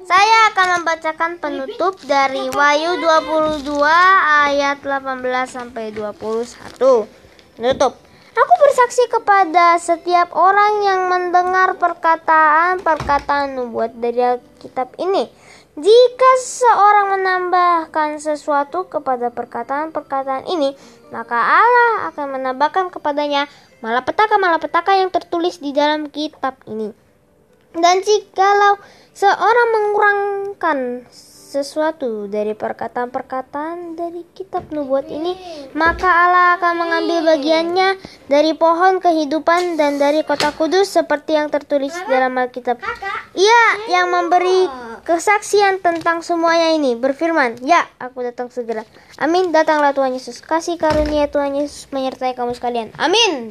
Saya akan membacakan penutup dari Wahyu 22 ayat 18 sampai 21. Penutup. Aku bersaksi kepada setiap orang yang mendengar perkataan-perkataan nubuat dari kitab ini. Jika seorang menambahkan sesuatu kepada perkataan-perkataan ini, maka Allah akan menambahkan kepadanya malapetaka-malapetaka yang tertulis di dalam kitab ini. Dan jikalau seorang mengurangkan sesuatu dari perkataan-perkataan dari kitab nubuat ini, maka Allah akan mengambil bagiannya dari pohon kehidupan dan dari kota kudus seperti yang tertulis dalam Alkitab. Ia yang memberi kesaksian tentang semuanya ini berfirman, "Ya, aku datang segera." Amin. Datanglah Tuhan Yesus. Kasih karunia Tuhan Yesus menyertai kamu sekalian. Amin.